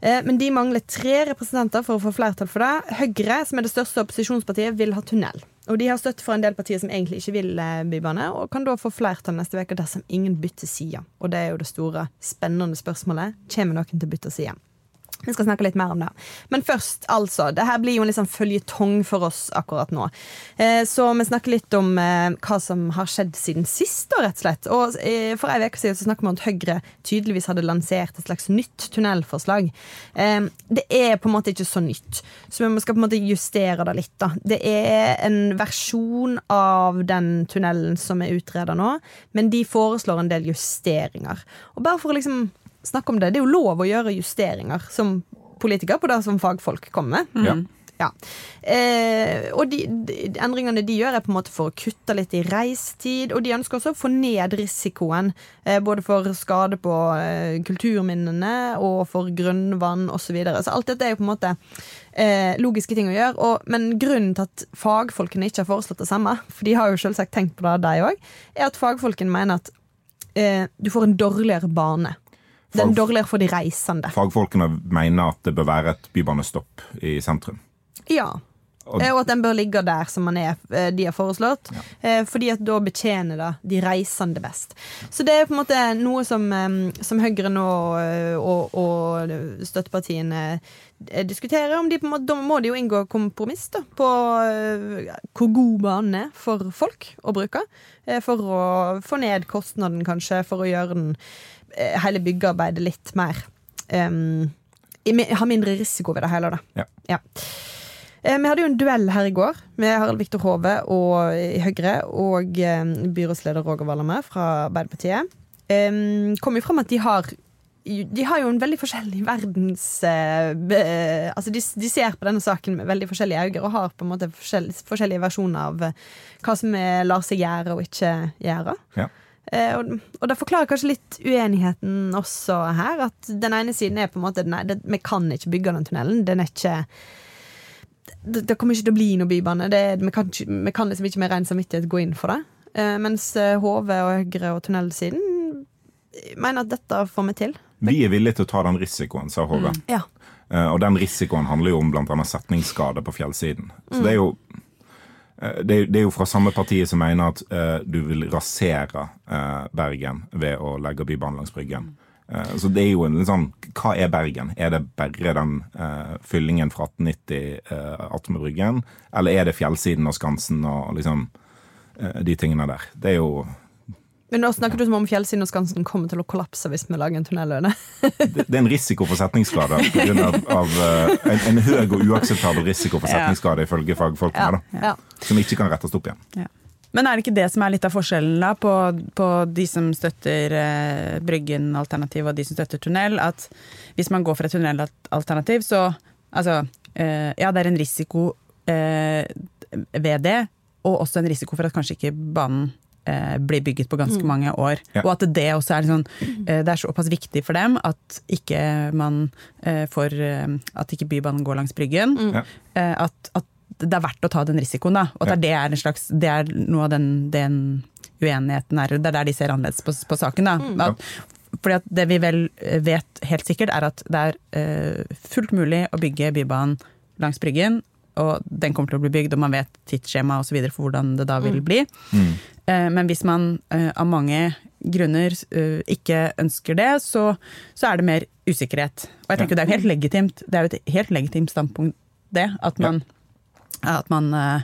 [SPEAKER 2] Eh, men de mangler tre representanter for å få flertall for det. Høyre, som er det største opposisjonspartiet, vil ha tunnel. Og de har støtte fra en del partier som egentlig ikke vil eh, bybane, og kan da få flertall neste uke dersom ingen bytter side. Og det er jo det store, spennende spørsmålet. Kommer noen til å bytte side? Vi skal snakke litt mer om det. Men først, altså. Det her blir jo en sånn føljetong for oss akkurat nå. Eh, så vi snakker litt om eh, hva som har skjedd siden sist, rett og slett. Og eh, for ei uke siden så snakket vi om at Høyre tydeligvis hadde lansert et slags nytt tunnelforslag. Det er på en måte ikke så nytt, så vi skal på en måte justere det litt, da. Det er en versjon av den tunnelen som er utreda nå, men de foreslår en del justeringer. Og bare for å liksom snakke om det. Det er jo lov å gjøre justeringer som politiker på det som fagfolk kommer med.
[SPEAKER 1] Ja.
[SPEAKER 2] Ja. Eh, og de, de endringene de gjør, er på en måte for å kutte litt i reistid. Og de ønsker også å få ned risikoen, eh, både for skade på eh, kulturminnene og for grunnvann osv. Så, videre. så alt dette er jo på en måte eh, logiske ting å gjøre. Og, men grunnen til at fagfolkene ikke har foreslått det samme, for de har jo selvsagt tenkt på det, de òg, er at fagfolkene mener at eh, du får en dårligere bane. Det er dårligere for de reisende.
[SPEAKER 1] Fagfolkene mener at det bør være et bybanestopp i sentrum.
[SPEAKER 2] Ja.
[SPEAKER 1] Og-
[SPEAKER 2] Eh, Og at den bør ligge der som man er, eh, de har foreslått. Ja. Fordi at da betjener det de reisende best. Så det er på en måte noe som, eh, som Høyre nå eh, og, og støttepartiene eh, diskuterer. Om de på en måte, da må de jo inngå kompromiss da, på eh, hvor god banen er for folk å bruke. eh, For å få ned kostnaden, kanskje, for å gjøre den eh, hele byggearbeidet litt mer um, Ha mindre risiko ved det hele, da.
[SPEAKER 1] Ja.
[SPEAKER 2] Ja. Eh, Vi hadde jo en duell her i går med Harald Viktor Hove og, i Høyre og eh, byrådsleder Roger Wallermø fra Arbeiderpartiet. Um, kom jo fram at de har de har jo en veldig forskjellig verdens uh, be, Altså de, de, ser på denne saken med veldig forskjellige øyne og har på en måte forskjell, forskjellige versjoner av eh, hva som lar seg gjøre og ikke gjøre.
[SPEAKER 1] Ja.
[SPEAKER 2] Eh, og, og, det forklarer kanskje litt uenigheten også her. At den ene siden er på en måte Nei, det, vi kan ikke bygge den tunnelen. Den er ikke det, det, kommer ikke til å bli noe bybane. Det, vi, kan vi, kan liksom ikke med ren samvittighet gå inn for det. Eh, mens HV og Høyre og tunnelsiden mener at dette får vi til.
[SPEAKER 1] Vi er villige til å ta den risikoen, sa HV. Mm.
[SPEAKER 2] Ja.
[SPEAKER 1] Eh, og den risikoen handler jo om bl.a. setningsskade på fjellsiden. Så mm. det er jo det, det, er jo fra samme partiet som mener at uh, du vil rasere Bergen ved å legge Bybanen langs Bryggen. Så det er jo en sånn Hva er Bergen? Er det bare den fyllingen fra 1890 uh, attmed Bryggen? Eller er det fjellsiden og Skansen og liksom de tingene der? Det er jo
[SPEAKER 2] men nå snakker du som om fjellsiden og Skansen kommer til å kollapse hvis vi lager en tunnel under
[SPEAKER 1] det. det er en risiko for setningsskade. pga. Uh, en, en høy og uakseptabel risiko for setningsskade ifølge fagfolkene. Ja. Ja. Som ikke kan rettes opp igjen. Ja.
[SPEAKER 3] Men er det ikke det som er litt av forskjellen da, på, på de som støtter eh, Bryggen-alternativ og de som støtter tunnel? At hvis man går for et tunnelalternativ, så altså eh, Ja, det er en risiko eh, ved det, og også en risiko for at kanskje ikke banen eh, blir bygget på ganske mm. mange år. Ja. Og at det også er sånn eh, Det er såpass viktig for dem at ikke man eh, får At ikke Bybanen går langs Bryggen. Mm. Eh, at, at, det er verdt å ta den risikoen, da. Og at det er en slags Det er noe av den, den uenigheten er Det er der de ser annerledes på, på saken, da. Mm. At, fordi at det vi vel vet helt sikkert, er at det er fullt mulig å bygge Bybanen langs Bryggen og den kommer til å bli bygd, og man vet tidsskjema osv. for hvordan det da vil mm. bli. Mm. Eh, men hvis man eh, av mange grunner eh, ikke ønsker det, så, så, er det mer usikkerhet. Og jeg tenker det er helt legitimt, det er jo et helt legitimt standpunkt, det. At man ja at man, uh,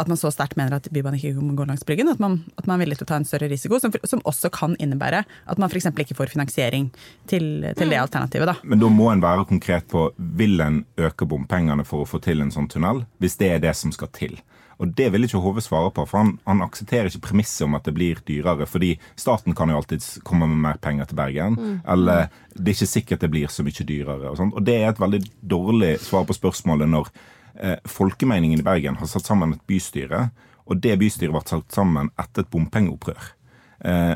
[SPEAKER 3] at man så sterkt mener at Bybanen ikke må gå langs Bryggen. At man, at man, er villig til å ta en større risiko, som, som også kan innebære at man f.eks. ikke får finansiering til, til det mm. alternativet. Da.
[SPEAKER 1] Men da må en være konkret på vil en øke bompengene for å få til en sånn tunnel, hvis det er det som skal til. Og Det vil ikke Hove svare på, for han, han aksepterer ikke premisset om at det blir dyrere. fordi staten kan jo alltid komme med mer penger til Bergen. Mm. Eller det er ikke sikkert det blir så mye dyrere. Og, sånt. og det er et veldig dårlig svar på spørsmålet når folkemeningen i Bergen har satt sammen et bystyre, og det bystyret ble satt sammen etter et bompengeopprør. Eh,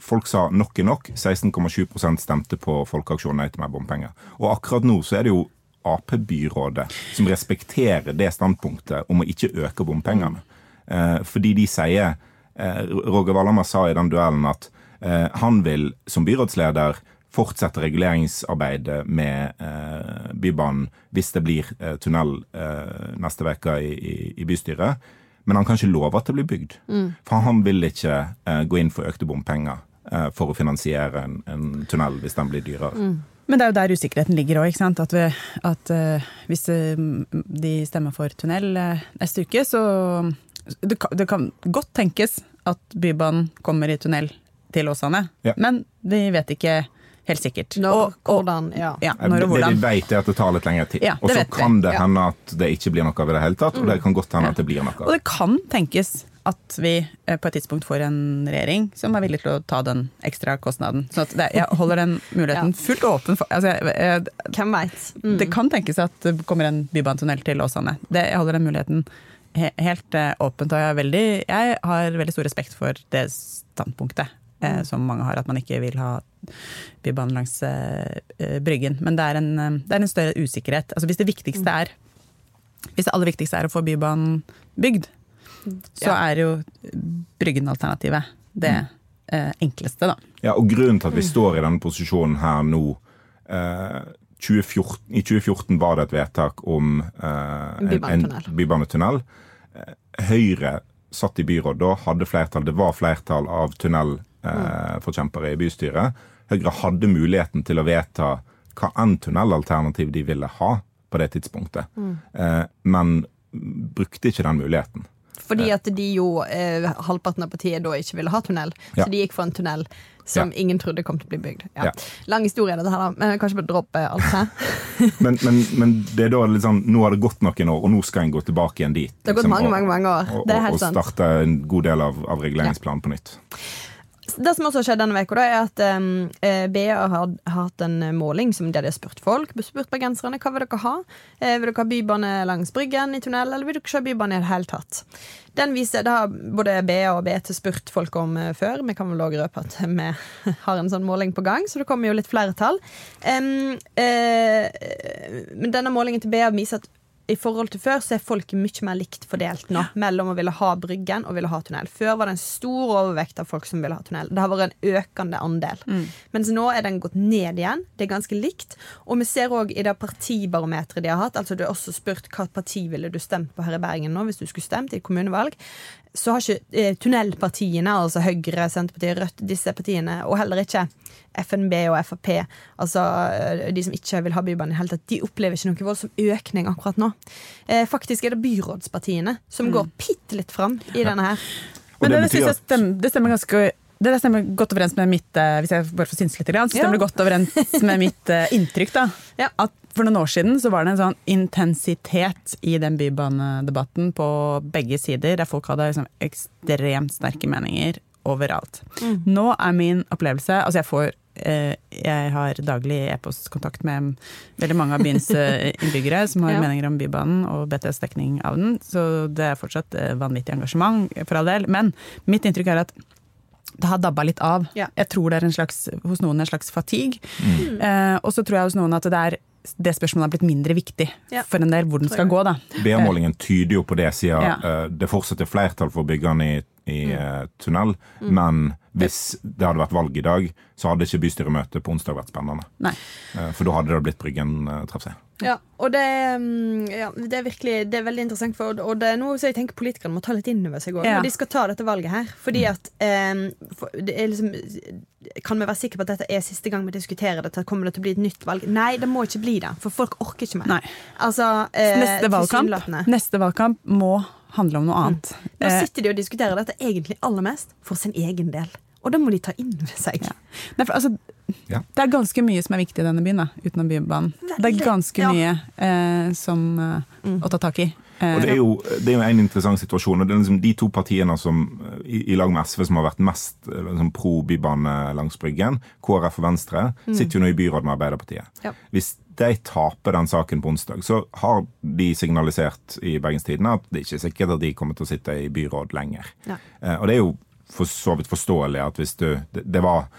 [SPEAKER 1] folk sa nok er nok. 16,7% stemte på folkeaksjonen Nei til mer bompenger. Og akkurat nå så er det jo Ap-byrådet som respekterer det standpunktet om å ikke øke bompengene. Eh, fordi de sier eh, Roger Valhammer sa i den duellen at eh, han vil som byrådsleder fortsette reguleringsarbeidet med eh, Bybanen hvis det blir eh, tunnel eh, neste uke i, i, i, bystyret. Men han kan ikke love at det blir bygd. Mm. For han vil ikke eh, gå inn for økte bompenger eh, for å finansiere en, en, tunnel hvis den blir dyrere. Mm.
[SPEAKER 3] Men det er jo der usikkerheten ligger òg. At, vi, at uh, hvis de stemmer for tunnel neste uke, så det kan, det kan, godt tenkes at Bybanen kommer i tunnel til Åsane. Ja. Men vi vet ikke Helt sikkert.
[SPEAKER 2] Når, og, hvordan, ja.
[SPEAKER 3] ja når
[SPEAKER 1] og hvordan. Det vi vet, er at det tar litt lengre tid. Ja, og så kan det hende at det ikke blir noe av i det hele tatt, og det kan godt hende at det blir noe.
[SPEAKER 3] Og det kan tenkes at vi eh, på et tidspunkt får en regjering som er villig til å ta den ekstra kostnaden. Så det, jeg holder den muligheten fullt åpen for altså, jeg,
[SPEAKER 2] Hvem veit?
[SPEAKER 3] Mm. Det kan tenkes at det kommer en bybanetunnel til Åsane. Det, jeg holder den muligheten helt uh, åpent, og jeg, veldig, jeg har veldig stor respekt for det standpunktet eh, mm. som mange har, at man ikke vil ha Bybanen langs eh, eh, Bryggen. Men det er, en, eh, det er, en, større usikkerhet. Altså hvis det viktigste mm. er Hvis det aller viktigste er å få Bybanen bygd, så ja. er jo Bryggen-alternativet det mm. eh, enkleste, da.
[SPEAKER 1] Ja, og grunnen til at vi står i denne posisjonen her nå eh, 2014, I 2014 var det et vedtak om eh, en, bybanetunnel. Høyre satt i byråd da, hadde flertall. Det var flertall av tunnel eh, forkjempere i bystyret. Høyre hadde muligheten til å vedta hva enn tunnelalternativ de ville ha på det tidspunktet, mm. eh, men brukte ikke den muligheten.
[SPEAKER 2] Fordi eh. at de jo, eh, halvparten av partiet da ikke ville ha tunnel, ja. så de gikk for en tunnel som ja. ingen trodde kom til å bli bygd. Ja. Lang historie, dette her, da. Men kanskje bare droppe alt her.
[SPEAKER 1] men, men, men, det er da sånn, nå har det gått noen år, og nå skal en gå tilbake igjen dit.
[SPEAKER 2] Det har gått liksom, mange, mange, mange år.
[SPEAKER 1] Og, og, og starte en god del av, av reguleringsplanen på nytt.
[SPEAKER 2] Det som også har skjedd denne uka, er at eh, BA har, hatt en måling som de har spurt folk. Spurt bergenserne hva vil dere ha. Eh, vil dere ha bybane langs Bryggen i tunnel, eller vil dere ikke ha bybane i det hele tatt? Den viser, Det har både BA og BT spurt folk om uh, før. Vi kan vel òg røpe at vi har en sånn måling på gang, så det kommer jo litt flere tall. Uh, men denne målingen til BA viser at i forhold til før så er folk mye mer likt fordelt nå mellom å ville ha Bryggen og ville ha tunnel. Før var det en stor overvekt av folk som ville ha tunnel. Det har vært en økende andel. Mm. Mens nå er den gått ned igjen. Det er ganske likt. Og vi ser òg i det partibarometeret de har hatt, altså du har også spurt hva parti ville du stemt på her i Bergen nå hvis du skulle stemt i kommunevalg så har ikke eh, tunnelpartiene, altså Høyre, Senterpartiet, Rødt, disse partiene, og heller ikke FNB og Frp, altså eh, de som ikke vil ha Bybanen i hele tatt, de opplever ikke noen voldsom økning akkurat nå. Eh, faktisk er det byrådspartiene som mm. går bitte litt fram i denne her.
[SPEAKER 3] Men det, det, det, stemmer, det stemmer ganske det stemmer godt overens med mitt eh, hvis jeg bare får synse litt, så stemmer det godt overens med mitt uh, inntrykk. da, ja. At For noen år siden så var det en sånn intensitet i den bybanedebatten på begge sider, der folk hadde liksom ekstremt sterke meninger overalt. Mm. Nå er min opplevelse Altså, jeg får uh, Jeg har daglig e-postkontakt med veldig mange av byens innbyggere som har ja. meninger om Bybanen og BTS dekning av den, så det er fortsatt vanvittig engasjement, for all del. Men mitt inntrykk er at det har dabba litt av. Ja. Jeg tror det er en slags, hos noen en slags fatigue. Mm. Eh, og så tror jeg hos noen at det, er, det spørsmålet har blitt mindre viktig ja. for en del hvor den skal gå. da.
[SPEAKER 1] BA-målingen tyder jo på det, siden ja. det fortsatt er flertall for byggene i, i mm. uh, tunnel. Mm. Men hvis det hadde vært valg i dag, så hadde ikke bystyremøtet på onsdag vært spennende. Nei. for da hadde det blitt Bryggen traff seg.
[SPEAKER 2] Ja, og det, mm, ja, det, er virkelig det er veldig interessant. For, og det er noe som jeg tenker politikerne må ta litt inn over seg òg, ja. når de skal ta dette valget her. Fordi at eh, for, liksom, Kan vi være sikre på at dette er siste gang vi diskuterer dette? Kommer det til å bli et nytt valg? Nei, det må ikke bli det. For folk orker ikke mer.
[SPEAKER 3] Altså, eh, neste, valgkamp, neste valgkamp må handle om noe annet.
[SPEAKER 2] Mm. Nå eh, sitter de og diskuterer dette egentlig aller mest for sin egen del. Og det må de ta inn ved seg. Ja.
[SPEAKER 3] Nei, for, altså, ja. Det er ganske mye som er viktig i denne byen, da, utenom Bybanen. Det er ganske ja. mye eh, som, eh, mm. å ta tak i.
[SPEAKER 1] Og det er, jo, det er, jo, en interessant situasjon. og det er liksom De to partiene som, i, i, lag med SV som har vært mest eh, liksom, pro bybane langs Bryggen, KrF og Venstre, mm. sitter jo nå i byråd med Arbeiderpartiet. Ja. Hvis de taper den saken på onsdag, så har de signalisert i Bergens Tidende at det ikke er sikkert at de kommer til å sitte i byråd lenger. Ja. Eh, og det er jo for så vidt forståelig at hvis du Det, det var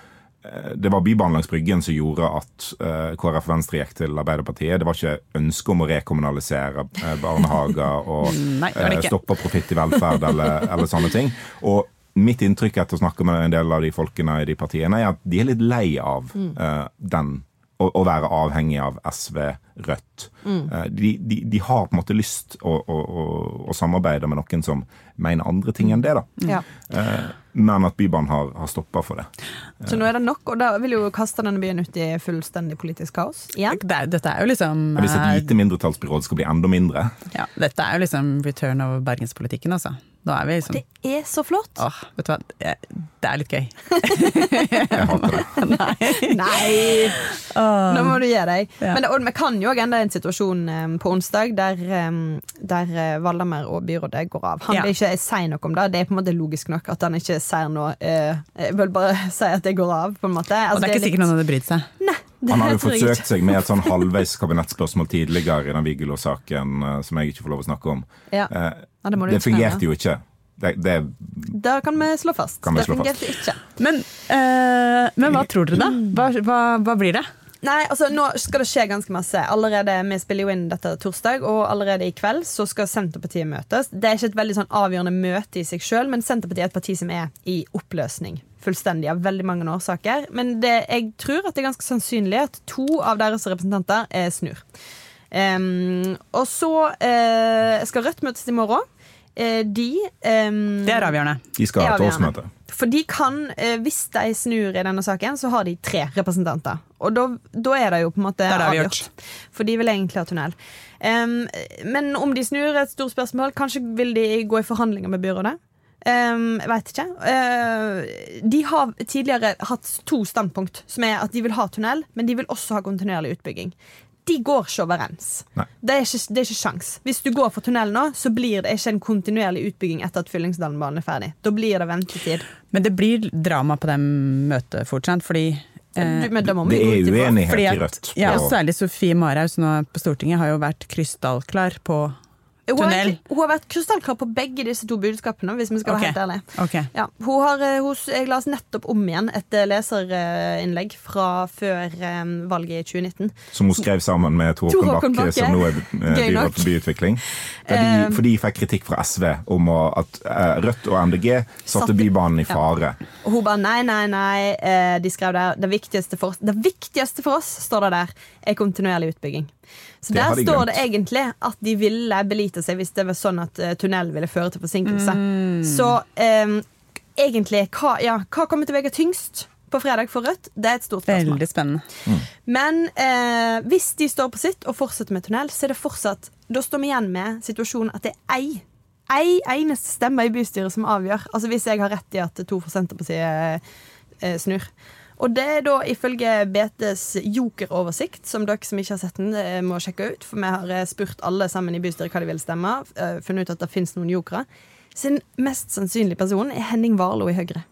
[SPEAKER 1] det var Bybanen langs Bryggen som gjorde at uh, KrF Venstre gikk til Arbeiderpartiet. Det var ikke ønske om å rekommunalisere uh, barnehager og uh, stoppe profitt i velferd eller, eller, sånne ting. Og mitt inntrykk etter å snakke med en del av de folkene i de partiene, er at de er litt lei av den å, å, være avhengig av SV, Rødt. Mm. De, de, de, har på en måte lyst å, å, å, samarbeide med noen som mener andre ting enn det. da. Ja. Men at Bybanen har, har stoppa for det.
[SPEAKER 2] Så nå er det nok, og da vil jo kaste denne byen ut i fullstendig politisk kaos igjen?
[SPEAKER 3] Det, dette er jo liksom
[SPEAKER 1] Hvis et lite mindretallsbyråd skal bli enda mindre?
[SPEAKER 3] Ja, dette er jo liksom return of bergenspolitikken, altså. Da er vi liksom
[SPEAKER 2] Det er så flott!
[SPEAKER 3] Åh, vet du hva, det er litt gøy.
[SPEAKER 1] jeg hater det.
[SPEAKER 2] Nei! Nei. Nå må du gi deg. Ja. Men det, vi kan jo enda ende i en situasjon um, på onsdag der, um, der Valdamer og byrådet går av. Han ja. blir ikke si noe om det. Det er på en måte logisk nok at han ikke sier noe. Uh, jeg vil bare si at det går av, på en måte.
[SPEAKER 3] Altså, og det er ikke sikkert noen hadde brydd seg.
[SPEAKER 2] Nei.
[SPEAKER 1] Han har jo forsøkt seg med et sånn halvveis kabinettspørsmål tidligere i den Vigelo-saken uh, som jeg ikke får lov å snakke om. Ja. Uh, ja, det, det fungerte jo ikke. Det, det,
[SPEAKER 2] da kan vi slå fast.
[SPEAKER 1] Vi
[SPEAKER 2] det
[SPEAKER 1] fungerte
[SPEAKER 2] ikke.
[SPEAKER 3] Men, uh, men, hva tror dere, da? Hva, hva, hva blir det?
[SPEAKER 2] Nei, altså Nå skal det skje ganske masse. Allerede, Vi spiller jo inn dette torsdag, og allerede i kveld så skal Senterpartiet møtes. Det er ikke et veldig sånn avgjørende møte i seg sjøl, men Senterpartiet er et parti som er i oppløsning. Fullstendig av veldig mange årsaker. Men det, jeg tror at det er ganske sannsynlig at to av deres representanter er snur. Um, og så uh, skal Rødt møtes i morgen. Uh, de um,
[SPEAKER 3] Det er avgjørende.
[SPEAKER 1] De skal ha et årsmøte.
[SPEAKER 2] For de kan, eh, hvis de snur i denne saken, så har de tre representanter. Og da, da er det jo på en måte avgjort. For de vil egentlig ha tunnel. Um, men om de snur, er et stort spørsmål. Kanskje vil de gå i forhandlinger med byrådet. Um, jeg veit ikke. Uh, de har tidligere hatt to standpunkt, som er at de vil ha tunnel, men de vil også ha kontinuerlig utbygging. De går ikke overens.
[SPEAKER 1] Nei.
[SPEAKER 2] Det er ikke, det er ikke sjans. Hvis du går for tunnel nå, så blir det ikke en kontinuerlig utbygging etter at Fyllingsdalen-banen er ferdig. Da blir det ventetid.
[SPEAKER 3] Men det blir drama på det møtet fortsatt, fordi eh,
[SPEAKER 1] Det er uenighet i Rødt.
[SPEAKER 3] ja, Særlig Sofie Marhaug som nå er på Stortinget har jo vært krystallklar på
[SPEAKER 2] Hun har,
[SPEAKER 3] tunnel.
[SPEAKER 2] hun har vært krystallklar på begge disse to budskapene, hvis vi skal
[SPEAKER 3] Ok.
[SPEAKER 2] være helt ærlige.
[SPEAKER 3] okay.
[SPEAKER 2] Ja, hun har, eh, hun, jeg las nettopp om igjen et eh, leserinnlegg fra før eh, valget i 2019.
[SPEAKER 1] Som hun skrev sammen med Tor Håkon Bakke,
[SPEAKER 2] Bakke.
[SPEAKER 1] som nå er byråd for byutvikling. De, for de fikk kritikk fra SV om at Rødt og MDG satte Bybanen i
[SPEAKER 2] ja.
[SPEAKER 1] fare.
[SPEAKER 2] Og hun bare nei, nei, nei. Eh, de skrev der det viktigste, for, det viktigste for oss, står det der, er kontinuerlig utbygging. Så
[SPEAKER 1] Det
[SPEAKER 2] der
[SPEAKER 1] de
[SPEAKER 2] står det egentlig at de ville belite seg hvis det var sånn at tunnelen tunnel ville føre til forsinkelse. Så um, egentlig, hva, ja, hva kommer til å veie tyngst på fredag for Rødt? Det er et stort spørsmål.
[SPEAKER 3] Veldig spennende.
[SPEAKER 2] Men eh, hvis de står på sitt og fortsetter med tunnel, så er det fortsatt Da står vi igjen med situasjonen at det er ei ei eneste stemme i bystyret som avgjør. Altså Hvis jeg har rett i at to fra Senterpartiet eh, snur. Og det er da ifølge BTs jokeroversikt, som dere som ikke har sett den, eh, må sjekke ut. For vi har eh, spurt alle sammen i bystyret hva de vil stemme. eh, Funnet ut at det fins noen jokere. Sin mest sannsynlige person er Henning Warloe i Høyre.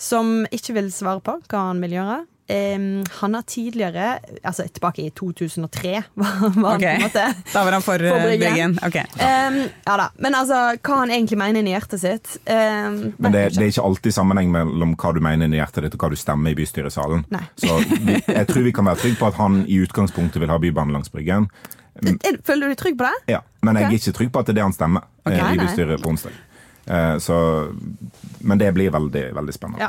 [SPEAKER 2] Som ikke vil svare på hva han vil gjøre. Em, han har tidligere, altså tilbake i 2003, var, var han på en måte
[SPEAKER 3] Da var han for,
[SPEAKER 2] For
[SPEAKER 3] eh,
[SPEAKER 2] Bryggen.
[SPEAKER 3] Okay.
[SPEAKER 2] Um, ja da, Men altså, hva han egentlig mener inni hjertet sitt um,
[SPEAKER 1] Men det, det er ikke alltid sammenheng mellom hva du mener i hjertet ditt og hva du stemmer i bystyresalen.
[SPEAKER 2] Nei.
[SPEAKER 1] Så vi, jeg tror vi kan være trygge på at han i utgangspunktet vil ha Bybanen langs Bryggen.
[SPEAKER 2] Er- Føler du deg trygg på det?
[SPEAKER 1] Ja, Men jeg er ikke trygg på at det er det han stemmer eh,
[SPEAKER 2] Ok,
[SPEAKER 1] i
[SPEAKER 2] nei.
[SPEAKER 1] bystyret på onsdag. Uh, Så, men det blir veldig, veldig spennende.
[SPEAKER 2] Ja.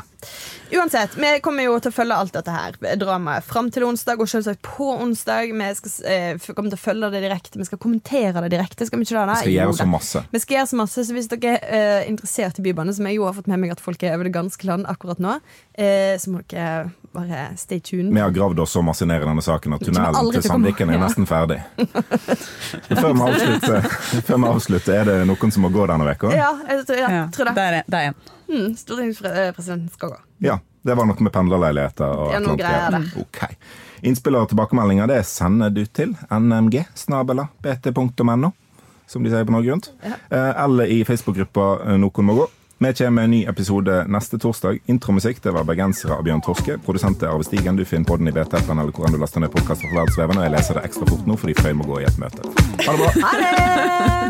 [SPEAKER 2] Uansett, vi kommer jo til å følge alt dette her dramaet fram til onsdag, og selvsagt på onsdag. Vi skal, eh, kommer til å følge det direkte. Vi skal kommentere det direkte. Skal vi ikke det? da?
[SPEAKER 1] Vi skal gjøre så masse.
[SPEAKER 2] Vi skal gjøre så masse, så hvis dere er eh, interessert i Bybane, som jeg jo har fått med meg at folk er over det ganske land akkurat nå, eh, så må dere bare stay tuned.
[SPEAKER 1] Vi har gravd oss så masse ned i denne saken at tunnelen til Sandviken er nesten ferdig. Før vi avslutter, før vi avslutter, er det noen som må gå denne uka?
[SPEAKER 2] Ja, jeg tror, ja,
[SPEAKER 3] Ja,
[SPEAKER 2] tror det.
[SPEAKER 3] Der er det er.
[SPEAKER 2] Mm, Stortingspresidenten skal gå.
[SPEAKER 1] Ja, det var noe med pendlerleiligheter og
[SPEAKER 2] noe greier
[SPEAKER 1] annet. Ok. Innspill og tilbakemeldinger det sender du til nmg snabela bt.no, som de sier på Norge Rundt. Ja. Eller i Facebook-gruppa eh, Noen må gå. Vi kommer med en ny episode neste torsdag. Intromusikk det var 'Bergensere' av Bjørn Torske. Produsent er Arve Stigen. Du finner podden i BT-appen eller hvor enn du laster ned podkaster fra Verdensveven. Og jeg leser det ekstra fort nå fordi Frøy må gå i et møte. Ha det bra!
[SPEAKER 2] Ha det!